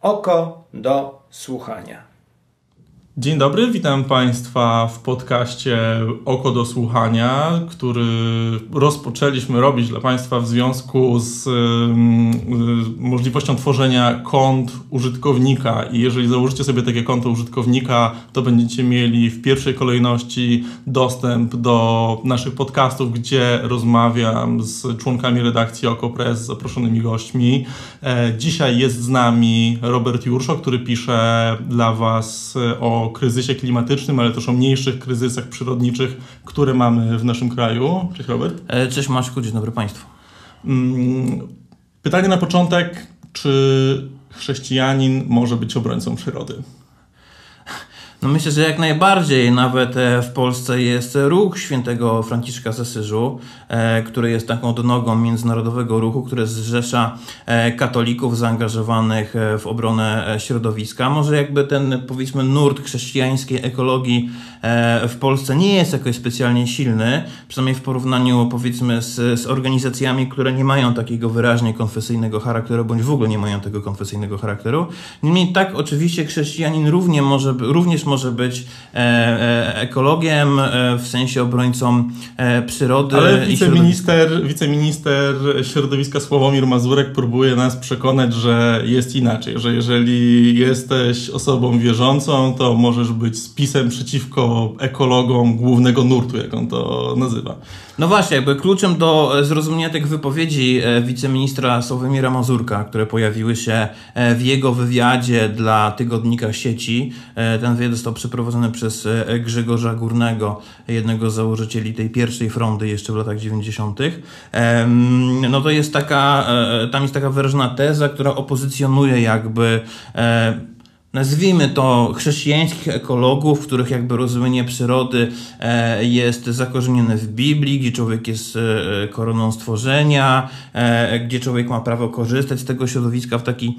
Oko do słuchania. Dzień dobry, witam Państwa w podcaście Oko do Słuchania, który rozpoczęliśmy robić dla Państwa w związku z y, możliwością tworzenia kont użytkownika. I jeżeli założycie sobie takie konto użytkownika, to będziecie mieli w pierwszej kolejności dostęp do naszych podcastów, gdzie rozmawiam z członkami redakcji OkoPress, z zaproszonymi gośćmi. E, dzisiaj jest z nami Robert Jurszo, który pisze dla Was o kryzysie klimatycznym, ale też o mniejszych kryzysach przyrodniczych, które mamy w naszym kraju. Cześć Robert. E, cześć Maćku, dzień dobry Państwu. Mm, pytanie na początek, czy chrześcijanin może być obrońcą przyrody? No myślę, że jak najbardziej. Nawet e, w Polsce jest ruch świętego Franciszka z Asyżu, e, który jest taką odnogą międzynarodowego ruchu, który zrzesza e, katolików zaangażowanych w obronę środowiska. Może jakby ten, powiedzmy, nurt chrześcijańskiej ekologii w Polsce nie jest jakoś specjalnie silny, przynajmniej w porównaniu, powiedzmy, z, z organizacjami, które nie mają takiego wyraźnie konfesyjnego charakteru, bądź w ogóle nie mają tego konfesyjnego charakteru. Niemniej tak, oczywiście chrześcijanin równie może, również może być e, e, ekologiem, e, w sensie obrońcą przyrody. Ale wiceminister, wiceminister środowiska Sławomir Mazurek próbuje nas przekonać, że jest inaczej, że jeżeli jesteś osobą wierzącą, to możesz być spisem przeciwko ekologom głównego nurtu, jak on to nazywa. No właśnie, jakby kluczem do zrozumienia tych wypowiedzi wiceministra Sławomira Mazurka, które pojawiły się w jego wywiadzie dla tygodnika sieci, ten wywiad został przeprowadzony przez e, Grzegorza Górnego, jednego z założycieli tej pierwszej frondy jeszcze w latach 90. No to jest taka, e, tam jest taka wyrażona teza, która opozycjonuje jakby e, nazwijmy to chrześcijańskich ekologów, których jakby rozumienie przyrody jest zakorzenione w Biblii, gdzie człowiek jest koroną stworzenia, gdzie człowiek ma prawo korzystać z tego środowiska w taki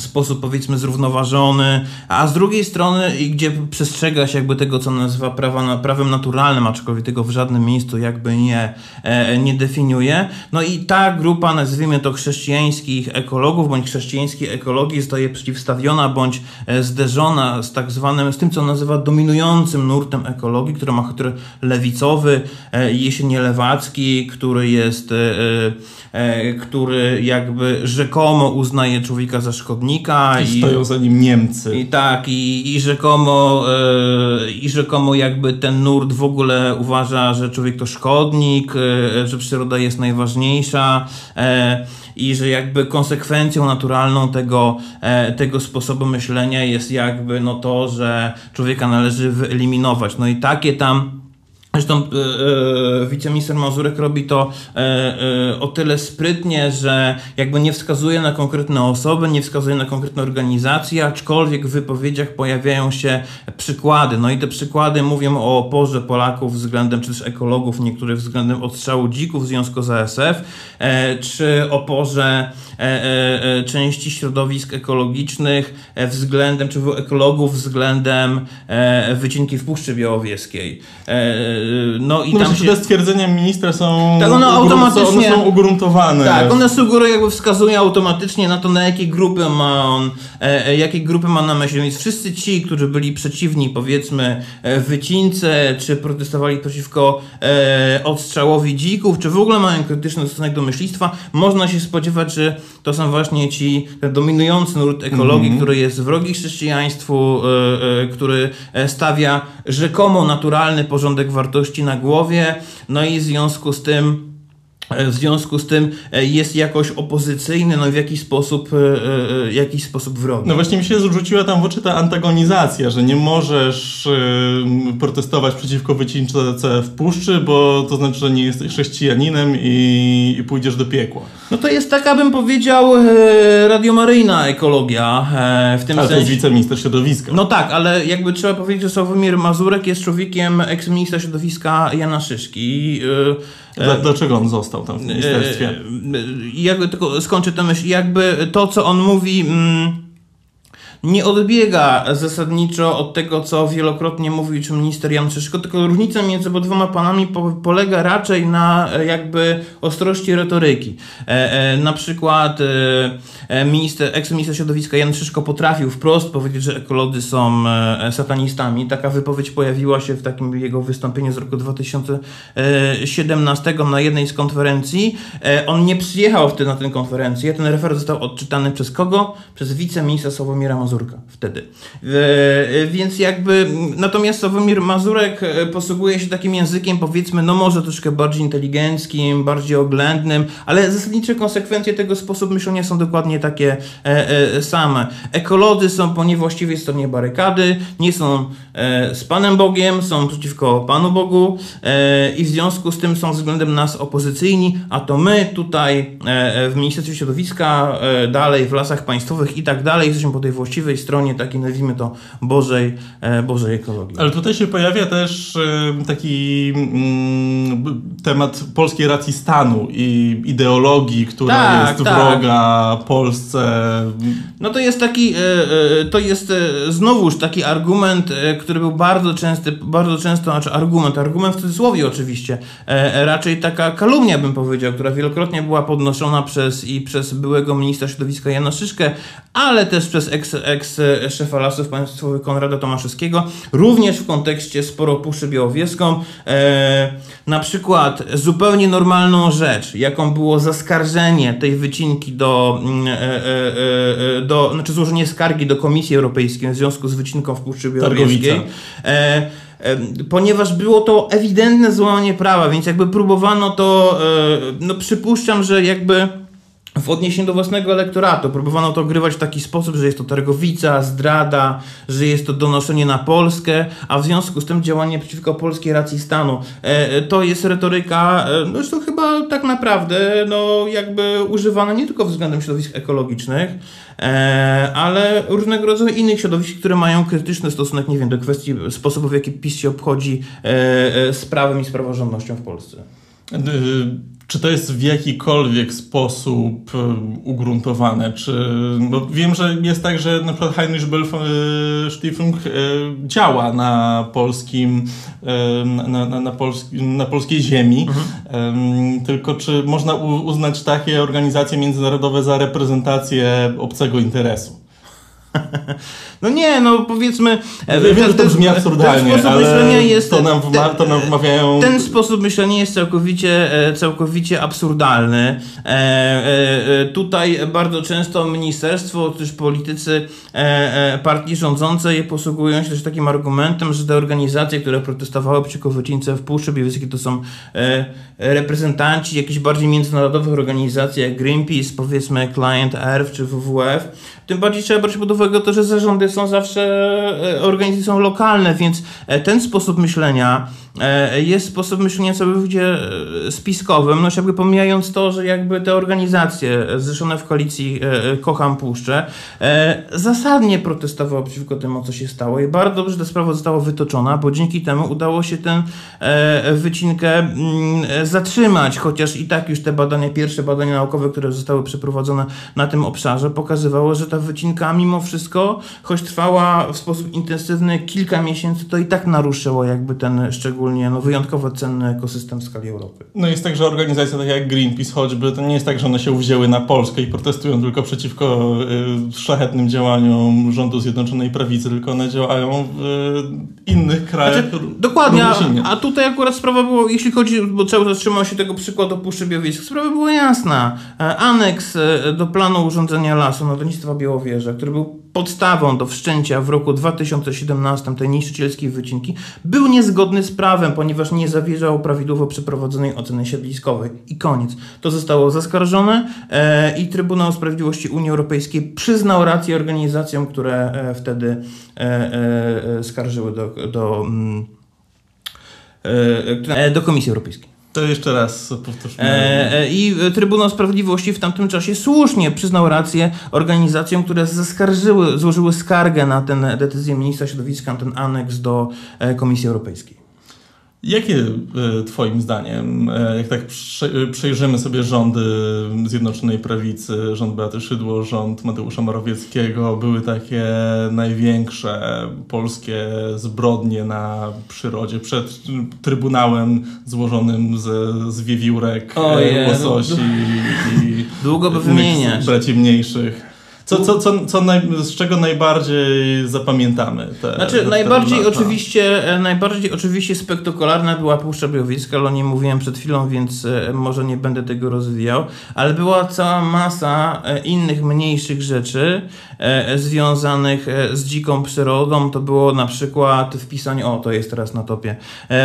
sposób powiedzmy zrównoważony, a z drugiej strony gdzie przestrzega się jakby tego, co nazywa prawa, prawem naturalnym, aczkolwiek tego w żadnym miejscu jakby nie, e, nie definiuje. No i ta grupa, nazwijmy to chrześcijańskich ekologów, bądź chrześcijańskiej ekologii zostaje przeciwstawiona, bądź e, zderzona z tak zwanym, z tym, co nazywa dominującym nurtem ekologii, który ma charakter lewicowy, e, jesienie lewacki, który jest, który jakby rzekomo uznaje człowieka za szkodnika, I, I stoją za nim Niemcy. I tak, i, i, rzekomo, yy, i rzekomo jakby ten nurt w ogóle uważa, że człowiek to szkodnik, yy, że przyroda jest najważniejsza yy, i że jakby konsekwencją naturalną tego, tego sposobu myślenia jest jakby no to, że człowieka należy wyeliminować. No i takie tam Zresztą e, e, wiceminister Mazurek robi to e, e, o tyle sprytnie, że jakby nie wskazuje na konkretne osoby, nie wskazuje na konkretne organizacje, aczkolwiek w wypowiedziach pojawiają się przykłady. No i te przykłady mówią o oporze Polaków względem, czy też ekologów niektórych względem odstrzału dzików w związku z ASF, e, czy oporze e, części środowisk ekologicznych względem, czy ekologów względem wycinki w Puszczy Białowieskiej no i no tam się... te stwierdzenia ministra są, tak, one automatycznie, one są ugruntowane. Tak, one sugerują, jakby wskazują automatycznie na to, na jakie grupy ma on, e, e, jakie grupy ma na myśli. Więc wszyscy ci, którzy byli przeciwni, powiedzmy, e, wycince, czy protestowali przeciwko e, odstrzałowi dzików, czy w ogóle mają krytyczny stosunek do myślistwa, można się spodziewać, że to są właśnie ci, dominujący nurt ekologii, mm -hmm. który jest wrogi chrześcijaństwu, e, e, który stawia rzekomo naturalny porządek wartości na głowie, no i w związku z tym w związku z tym e, jest jakoś opozycyjny, no w jakiś sposób, w e, e, jakiś sposób wrogi. No właśnie mi się zrzuciła tam w oczy ta antagonizacja, że nie możesz protestować przeciwko wycince w puszczy, bo to znaczy, że nie jesteś chrześcijaninem i, i pójdziesz do piekła. No to jest taka, bym powiedział, radiomaryjna ekologia w tym ale sensie. to jest wiceminister środowiska. No tak, ale jakby trzeba powiedzieć, że Sławomir Mazurek jest człowiekiem eksministra środowiska Jana Szyszki. Dlaczego on został tam w ministerstwie? Jakby tylko skończę tę myśl. Jakby to, co on mówi... Mm, nie odbiega zasadniczo od tego, co wielokrotnie mówił czy minister Jan Szyszko, tylko różnica między obydwoma panami po, polega raczej na e, jakby ostrości retoryki. E, e, na przykład e, e minister, eks-minister środowiska Jan Szyszko potrafił wprost powiedzieć, że ekolodzy są e, satanistami. Taka wypowiedź pojawiła się w takim jego wystąpieniu z roku 2017 na jednej z konferencji. On nie przyjechał wtedy na tę konferencję. Ten referat został odczytany przez kogo? Przez wiceministra Sławomira Mazurka wtedy. E, więc jakby, natomiast Sławomir Mazurek e, posługuje się takim językiem, powiedzmy, no może troszkę bardziej inteligenckim, bardziej oględnym, ale zasadnicze konsekwencje tego sposobu myślenia są dokładnie takie e, same. Ekolodzy są po niewłaściwej stronie barykady, nie są z Panem Bogiem, są przeciwko Panu Bogu i w związku z tym są względem nas opozycyjni, a to my tutaj w Ministerstwie Środowiska, dalej w lasach państwowych i tak dalej, jesteśmy po tej właściwej stronie takiej, nazwijmy to, Bożej, e, Bożej ekologii. Ale tutaj się pojawia też e, taki mm, temat polskiej racji stanu i ideologii, która tak, jest tak. wroga Polsce. No to jest taki, e, to jest znowuż taki argument, który był bardzo częsty, bardzo często, znaczy argument, argument w cudzysłowie oczywiście, raczej taka kalumnia bym powiedział, która wielokrotnie była podnoszona przez i przez byłego ministra środowiska Jana Szyszkę, ale też przez eks-szefa eks lasów państwowych Konrada Tomaszewskiego, również w kontekście sporo Puszy Białowieską. E, na przykład zupełnie normalną rzecz, jaką było zaskarżenie tej wycinki do, mm, e, e, e, do znaczy złożenie skargi do Komisji Europejskiej w związku z wycinką w Puszczy Białowieskiej. E, ponieważ było to ewidentne złamanie prawa, więc jakby próbowano to, no przypuszczam, że jakby w odniesieniu do własnego elektoratu próbowano to grywać w taki sposób, że jest to targowica, zdrada, że jest to donoszenie na Polskę, a w związku z tym działanie przeciwko polskiej racji stanu. E, e, to jest retoryka, e, no zresztą chyba tak naprawdę, no jakby używana nie tylko względem środowisk ekologicznych, ale różnego rodzaju innych środowisk, które mają krytyczny stosunek, nie wiem, do kwestii sposobu, w jaki PiS się obchodzi z prawem i z praworządnością w Polsce. Czy to jest w jakikolwiek sposób e, ugruntowane? Czy, bo wiem, że jest tak, że na przykład Heinrich Böll Stiftung e, działa na polskim, na, na, na, polski, na polskiej ziemi. Mhm. Tylko czy można uznać takie organizacje międzynarodowe za reprezentację obcego interesu? No nie, no powiedzmy... Ja wiem, że to brzmi absurdalnie, ten ale jest, to, nam wma, to nam wmawiają... Ten sposób myślenia jest całkowicie, e, całkowicie absurdalny. E, e, tutaj bardzo często ministerstwo, też politycy partii rządzącej posługują się też takim argumentem, że te organizacje, które protestowały przeciwko wycince w Puszczy Białowieskiej to są reprezentanci jakichś bardziej międzynarodowych organizacji jak Greenpeace, powiedzmy Client Earth czy WWF. Tym bardziej trzeba brać pod uwagę to, że zarządy są zawsze e, organizacje lokalne, więc e, ten sposób myślenia E, jest sposób myślenia całkowicie spiskowym, no jakby pomijając to, że jakby te organizacje zrzeszone w koalicji Kocham Puszczę zasadnie protestowały przeciwko temu, co się stało i bardzo dobrze ta sprawa została wytoczona, bo dzięki temu udało się tę wycinkę mm, zatrzymać, chociaż i tak już te badania, pierwsze badania naukowe, które zostały przeprowadzone na tym obszarze, pokazywały, że ta wycinka mimo wszystko, choć trwała w sposób intensywny kilka miesięcy, to i tak naruszyło jakby ten szczególnie no, wyjątkowo cenny ekosystem w skali Europy. No jest tak, że organizacje takie jak Greenpeace choćby, to nie jest tak, że one się wzięły na Polskę i protestują tylko przeciwko y, szlachetnym działaniom rządu Zjednoczonej Prawicy, tylko one działają w y, innych krajach. Znaczy, dokładnie, a, a, tutaj akurat sprawa była, jeśli chodzi, bo cały czas trzymał się tego przykładu Puszczy Białowieskiej, sprawa była jasna. E, aneks e, do planu urządzenia lasu Nadleśnictwa Białowieża, który był podstawą do wszczęcia w roku 2017 tej niszczycielskiej wycinki, był niezgodny z prawem ponieważ nie zawierzał prawidłowo przeprowadzonej oceny siedliskowej. I koniec. To zostało zaskarżone e, i Trybunał Sprawiedliwości Unii Europejskiej przyznał rację organizacjom, które e, wtedy e, e, e skarżyły do, do, mm, e, do Komisji Europejskiej. To jeszcze raz powtórzmy. E, e, I Trybunał Sprawiedliwości w tamtym czasie słusznie przyznał rację organizacjom, które zaskarżyły, złożyły skargę na tę decyzję ministra środowiska, na ten aneks do Komisji Europejskiej. Jakie e, Twoim zdaniem, e, jak tak przejrzymy sobie rządy Zjednoczonej Prawicy, rząd Beaty Szydło, rząd Mateusza Morawieckiego, były takie największe polskie zbrodnie na przyrodzie przed Trybunałem złożonym ze, z wiewiórek, Ojej, łososi i, i długo by wymieniać. braci mniejszych? Co, co, co, co naj, z czego najbardziej zapamiętamy? Te, znaczy, te najbardziej, lata? oczywiście, e, najbardziej oczywiście spektakularna była Puszcza Białowieska, ale o niej mówiłem przed chwilą, więc e, może nie będę tego rozwijał, ale była cała masa e, innych, mniejszych rzeczy związanych z dziką przyrodą. To było na przykład wpisanie, o to jest teraz na topie,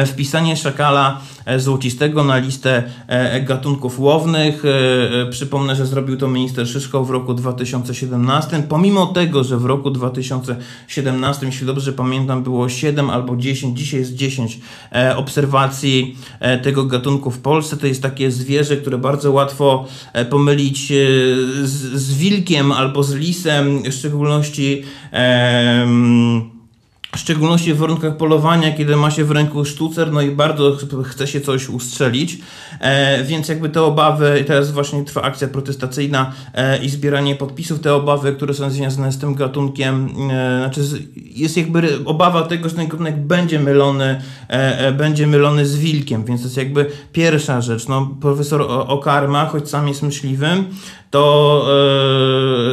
wpisanie szakala złocistego na listę gatunków łownych. Przypomnę, że zrobił to minister Szyszko w roku 2017 2017, pomimo tego, że w roku 2017, jeśli dobrze pamiętam, było 7 albo 10, dzisiaj jest 10 e, obserwacji e, tego gatunku w Polsce. To jest takie zwierzę, które bardzo łatwo e, pomylić z, z wilkiem albo z lisem, w szczególności w szczególności w warunkach polowania, kiedy ma się w ręku sztucer, no i bardzo chce się coś ustrzelić, e, więc jakby te obawy, teraz właśnie trwa akcja protestacyjna e, i zbieranie podpisów, te obawy, które są związane z tym gatunkiem, e, znaczy jest jakby obawa tego, że ten gatunek będzie mylony, e, e, będzie mylony z wilkiem, więc to jest jakby pierwsza rzecz. No, profesor Okarma, choć sam jest myśliwym, to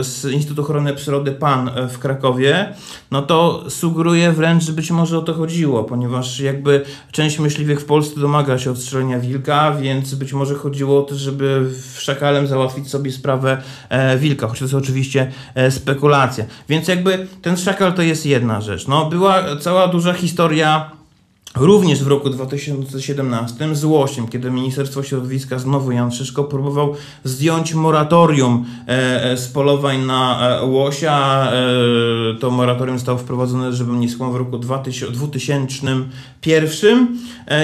e, z Instytutu Ochrony Przyrody PAN w Krakowie, no to sugeruje wręcz, że być może o to chodziło, ponieważ jakby część myśliwych w Polsce domaga się odstrzelenia wilka, więc być może chodziło o to, żeby szakalem załatwić sobie sprawę e, wilka, choć to jest oczywiście e, spekulacja. Więc jakby ten szakal to jest jedna rzecz. No, była cała duża historia Również w roku 2017 z Łosiem, kiedy Ministerstwo Środowiska znowu Jan Szyszko próbował zdjąć moratorium e, e, z polowań na e, łosia. To moratorium zostało wprowadzone, żeby nie w roku 2001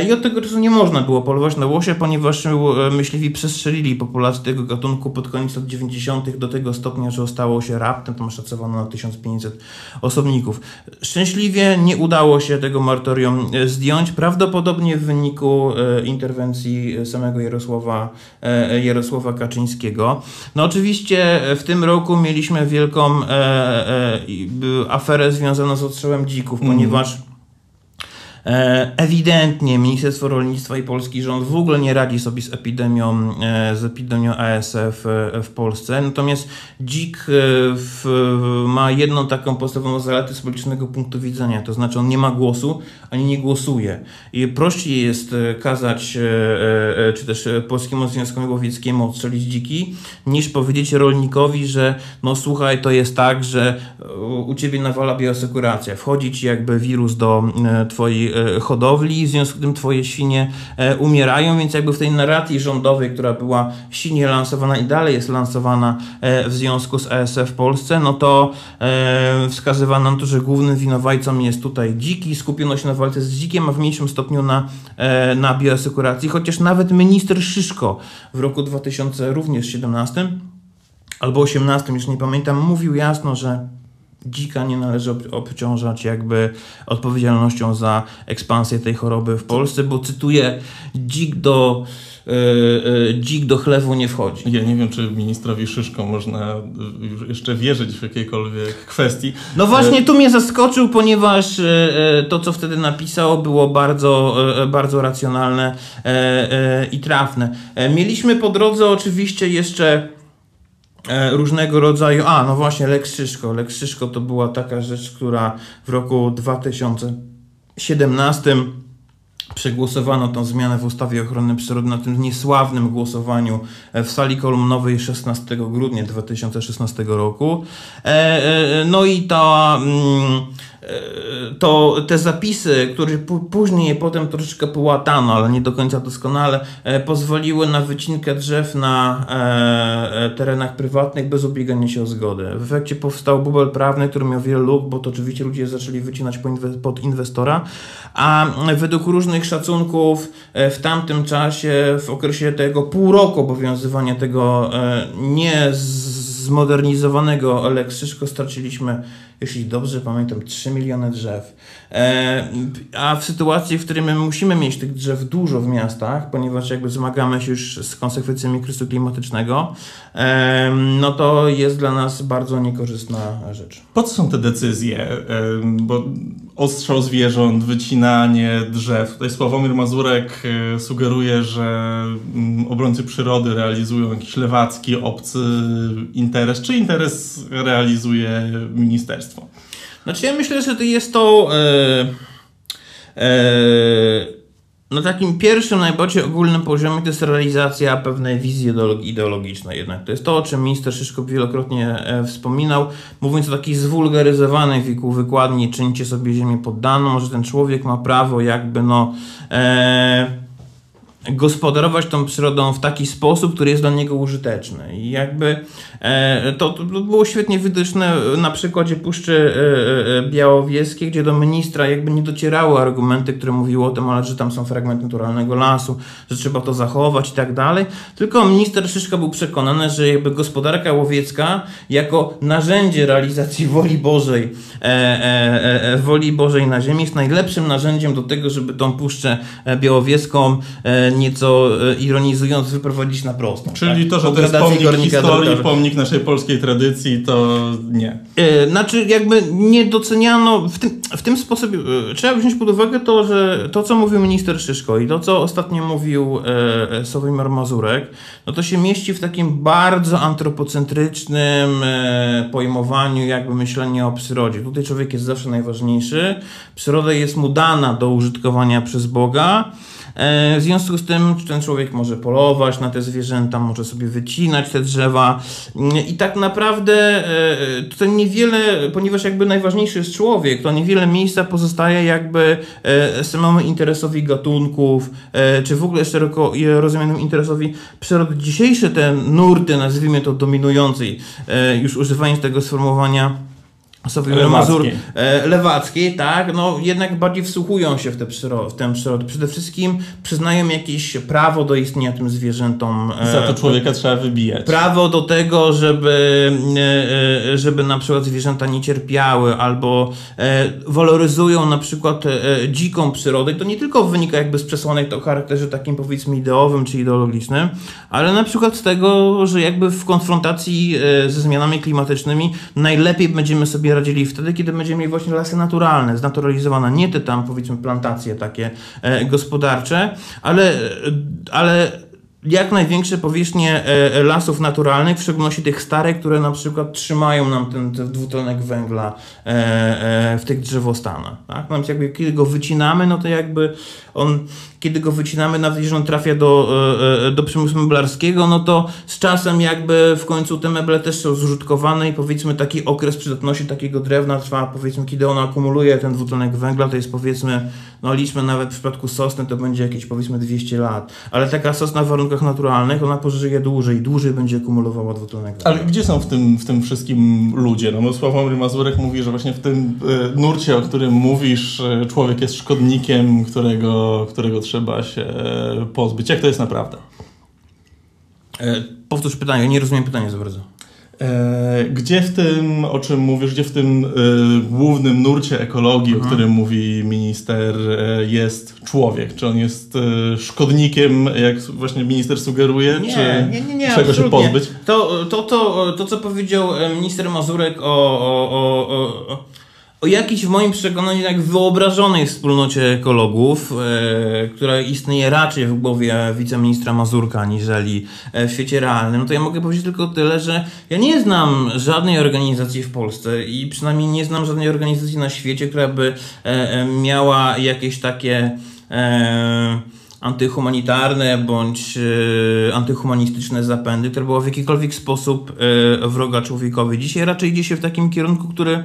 i od tego czasu nie można było polować na łosia, ponieważ myśliwi przestrzelili populację tego gatunku pod koniec lat 90. do tego stopnia, że stało się raptem, tam szacowano na 1500 osobników. Szczęśliwie nie udało się tego moratorium zdjąć, prawdopodobnie w wyniku e, interwencji samego Jarosława, e, Jarosława Kaczyńskiego. No oczywiście w tym roku mieliśmy wielką e, aferę związaną z odstrzałem dzików, mm. ponieważ E, ewidentnie Ministerstwo Rolnictwa i polski rząd w ogóle nie radzi sobie z epidemią, e, z epidemią ASF e, w Polsce. Natomiast dzik w, ma jedną taką podstawową zaletę z politycznego punktu widzenia, to znaczy on nie ma głosu, ani nie głosuje. I prościej jest kazać, czy też Polskiemu Związkowi Łowieckiemu odstrzelić dziki, niż powiedzieć rolnikowi, że no słuchaj, to jest tak, że u ciebie nawala bioasekuracja, wchodzi ci jakby wirus do twojej E, hodowli, w związku z tym twoje świnie e, umierają, więc jakby w tej narracji rządowej, która była silnie lansowana i dalej jest lansowana e, w związku z ESF w Polsce, no to wskazywano na to, że głównym winowajcą jest tutaj dziki, skupiono się na walce z dzikiem, a w mniejszym stopniu na, na bioasekuracji, chociaż nawet minister Szyszko w roku 2000 również 17 albo 18, już nie pamiętam, mówił jasno, że dzika nie należy obciążać jakby odpowiedzialnością za ekspansję tej choroby w Polsce, bo cytuję, dzik do yy, dzik do chlewu nie wchodzi. Ja nie wiem, czy ministrowi Szyszko można jeszcze wierzyć w jakiejkolwiek kwestii. No właśnie tu mnie zaskoczył, ponieważ to, co wtedy napisał, było bardzo, bardzo racjonalne i trafne. Mieliśmy po drodze oczywiście jeszcze E, różnego rodzaju. A, no właśnie, Lex Szyszko. Lex Szyszko to była taka rzecz, która w roku 2017 przegłosowano tą zmianę w ustawie ochrony przyrody na tym niesławnym głosowaniu w sali kolumnowej 16 grudnia 2016 roku. E, no i ta. E, to te zapisy, które później je potem troszeczkę połatano, ale nie do końca doskonale, e, pozwoliły na wycinkę drzew na e, terenach prywatnych bez ubiegania się o zgodę. W efekcie powstał bubel prawny, który miał wiele luk, bo to oczywiście ludzie zaczęli wycinać pod inwestora, a według różnych szacunków w tamtym czasie, w okresie tego pół roku obowiązywania tego nie zmodernizowanego Lex straciliśmy, jeśli dobrze pamiętam, 3 miliony drzew. E, a w sytuacji, w której my musimy mieć tych drzew dużo w miastach, ponieważ jakby zmagamy się już z konsekwencjami kryzysu klimatycznego, e, no to jest dla nas bardzo niekorzystna rzecz. Po co są te decyzje? E, bo ostrzał zwierząt, wycinanie drzew. Tutaj Sławomir Mazurek sugeruje, że mm, obrońcy przyrody realizują jakiś lewacki, obcy interes. Czy interes realizuje ministerstwo? Znaczy ja myślę, że to jest to e, e, na takim pierwszym, najbardziej ogólnym poziomie to jest realizacja pewnej wizji ideologicznej jednak. To jest to, o czym minister Szyszko wielokrotnie e, wspominał, mówiąc o takiej zwulgaryzowanej wykładni czyńcie sobie ziemię poddaną, że ten człowiek ma prawo jakby no... E, gospodarować tą przyrodą w taki sposób, który jest dla niego użyteczny. I jakby e, to, to, było świetnie widoczne na przykładzie Puszczy e, e, Białowieskiej, gdzie do ministra jakby nie docierały argumenty, które mówiły o tym, ale że tam są fragmenty naturalnego lasu, że trzeba to zachować i tak dalej. Tylko minister Szyszka był przekonany, że jakby gospodarka łowiecka jako narzędzie realizacji woli Bożej, e, e, e, woli Bożej na ziemi jest najlepszym narzędziem do tego, żeby tą Puszczę Białowieską nieco e, ironizując wyprowadzić na prostą. Czyli tak? to, że to jest pomnik historii, pomnik naszej polskiej tradycji, to nie. E, znaczy jakby nie doceniano, w tym, w tym sposobie e, trzeba wziąć pod uwagę to, że to co mówił minister Szyszko i to co ostatnio mówił e, Sławomir Mazurek, no to się mieści w takim bardzo antropocentrycznym pojmowaniu jakby myślenia o przyrodzie. Tutaj człowiek jest zawsze najważniejszy, przyroda jest mu dana do użytkowania przez Boga, w związku z tym ten człowiek może polować na te zwierzęta, może sobie wycinać te drzewa i tak naprawdę e, to niewiele, ponieważ jakby najważniejszy jest człowiek, to niewiele miejsca pozostaje jakby e, samemu interesowi gatunków, czy w ogóle szeroko rozumianemu interesowi przyrody. Dzisiejsze te nurty, nazwijmy to dominującej, już używając tego sformułowania, Sławomir Mazur e, lewackiej, tak, no jednak bardziej wsłuchują się w, te przyro- w tę przyrodę. Przede wszystkim przyznają jakieś prawo do istnienia tym zwierzętom. E, Za to człowieka trzeba wybijać. Prawo do tego, żeby, e, żeby na przykład zwierzęta nie cierpiały, albo waloryzują na przykład dziką przyrodę. I to nie tylko wynika jakby z przesłanek o charakterze takim powiedzmy ideowym czy ideologicznym, ale na przykład z tego, że jakby w konfrontacji ze zmianami klimatycznymi najlepiej będziemy sobie radzili wtedy, kiedy będziemy mieli właśnie lasy naturalne, znaturalizowane, nie te tam powiedzmy plantacje takie e, gospodarcze, ale, e, ale jak największe powierzchnie e, lasów naturalnych, w szczególności tych starych, które na przykład trzymają nam ten, ten dwutlenek węgla w tych drzewostanach. Tak? No, jakby, kiedy go wycinamy, no to jakby on kiedy go wycinamy, nawet jeżeli on trafia do, e, e, do przemysłu meblarskiego, no to z czasem jakby w końcu te meble też są zużytkowane i powiedzmy taki okres przydatności takiego drewna trwa powiedzmy, kiedy ono akumuluje ten dwutlenek węgla, to jest powiedzmy, no liczmy nawet w przypadku sosny to będzie jakieś powiedzmy 200 lat, ale taka sosna w warunkach naturalnych, ona pożyje dłużej, dłużej będzie akumulowała dwutlenek węgla. Ale gdzie są w tym, w tym wszystkim ludzie? No bo Sławomir Mazurek mówi, że właśnie w tym y, nurcie, o którym mówisz, y, człowiek jest szkodnikiem, którego, którego trzeba trzeba się pozbyć. Jak to jest naprawdę? E, powtórz pytanie, nie rozumiem pytania za bardzo. E, gdzie w tym, o czym mówisz, gdzie w tym e, głównym nurcie ekologii, mhm. o którym mówi minister, e, jest człowiek? Czy on jest szkodnikiem, jak właśnie minister sugeruje, nie, czy nie, nie, nie, czego absolutnie. się pozbyć? To, to, to, to, co powiedział minister Mazurek o, o, o, o o jakiejś w moim przekonaniu jak wyobrażonej wspólnocie ekologów, e, która istnieje raczej w głowie wiceministra Mazurka, aniżeli e, w świecie realnym, no to ja mogę powiedzieć tylko tyle, że ja nie znam żadnej organizacji w Polsce i przynajmniej nie znam żadnej organizacji na świecie, która by e, e miała jakieś takie e, antyhumanitarne bądź e, antyhumanistyczne zapędy, które było w jakikolwiek sposób e, wroga człowiekowi. Dzisiaj raczej idzie się w takim kierunku, który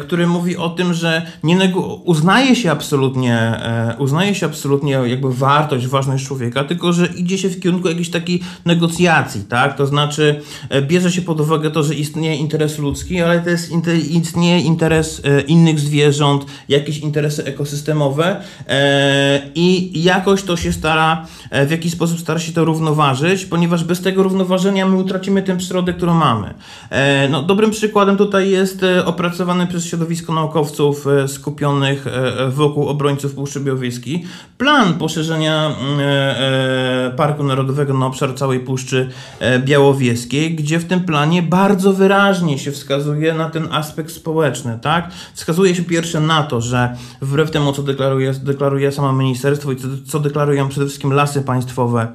który mówi o tym, że nie uznaje się absolutnie, e, uznaje się absolutnie jakby wartość, ważność człowieka, tylko że idzie się w kierunku jakiejś takiej negocjacji, tak? To znaczy e, bierze się pod uwagę to, że istnieje interes ludzki, ale inte, istnieje interes e, innych zwierząt, jakieś interesy ekosystemowe e, i jakoś to się stara, e, w jakiś sposób stara się to równoważyć, ponieważ bez tego równoważenia my utracimy tę przyrodę, którą mamy. E, no, dobrym przykładem tutaj jest e, przez środowisko naukowców e, skupionych e, wokół obrońców Puszczy Białowieskiej plan poszerzenia mm, e, e, Parku Narodowego na obszar całej Puszczy e, Białowieskiej, gdzie w tym planie bardzo wyraźnie się wskazuje na ten aspekt społeczny, tak? Wskazuje się pierwsze na to, że wbrew temu, co deklaruje, deklaruje samo ministerstwo i co, co deklarują przede wszystkim lasy państwowe,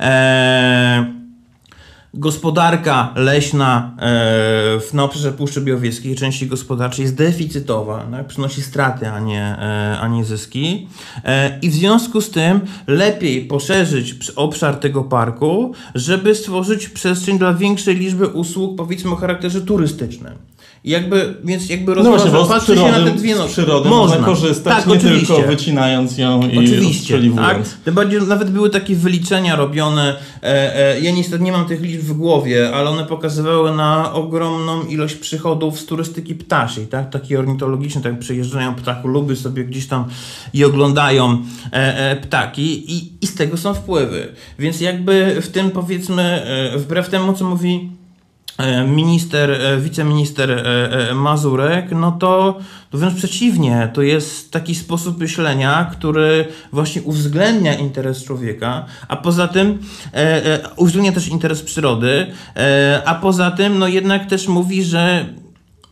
e, Gospodarka leśna e, w, na obszarze Puszczy Białowieskiej, części gospodarczej jest deficytowa, tak? przynosi straty, a nie, e, a nie zyski. E, I w związku z tym lepiej poszerzyć obszar tego parku, żeby stworzyć przestrzeń dla większej liczby usług, powiedzmy o charakterze turystycznym. I jakby, więc jakby No właśnie, bo z patrzy się na przyrody, te dwie z przyrody można, korzystać Tak, nie oczywiście. tylko wycinając ją i Oczywiście, tak. Tym bardziej nawet były takie wyliczenia robione. E, e, ja niestety nie mam tych liczb w głowie, ale one pokazywały na ogromną ilość przychodów z turystyki ptasiej, tak? Takiej ornitologicznej, tak przyjeżdżają ptacholuby sobie gdzieś tam i oglądają e, e, ptaki i, i z tego są wpływy. Więc jakby w tym powiedzmy, e, wbrew temu co mówi minister, e, wiceminister e, e, Mazurek, no to, to wręcz przeciwnie, to jest taki sposób myślenia, który właśnie uwzględnia interes człowieka, a poza tym e, e, uwzględnia też interes przyrody, e, a poza tym no jednak też mówi, że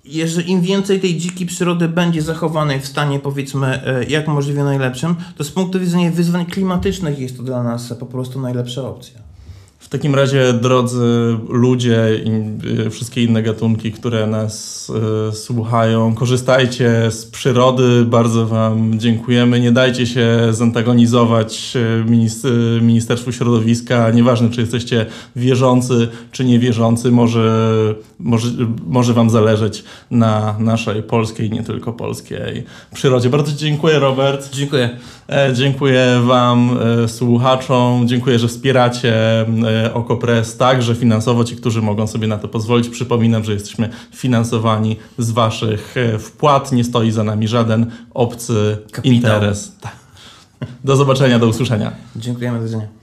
jeżeli im więcej tej dzikiej przyrody będzie zachowanej w stanie powiedzmy e, jak możliwie najlepszym, to z punktu widzenia wyzwań klimatycznych jest to dla nas po prostu najlepsza opcja. W takim razie, drodzy ludzie i y, wszystkie inne gatunki, które nas y, słuchają, korzystajcie z przyrody. Bardzo Wam dziękujemy. Nie dajcie się zantagonizować y, minis- y, Ministerstwu Środowiska. Nieważne, czy jesteście wierzący, czy niewierzący, może, może, może Wam zależeć na naszej polskiej, nie tylko polskiej przyrodzie. Bardzo dziękuję, Robert. Dziękuję. E, Dziękuję Wam, e, słuchaczom. Dziękuję, że wspieracie e, Okopres także finansowo. Ci, którzy mogą sobie na to pozwolić. Przypominam, że jesteśmy finansowani z Waszych e, wpłat. Nie stoi za nami żaden obcy Kapitał. interes. Tak. Do zobaczenia, do usłyszenia. Dziękujemy, do widzenia.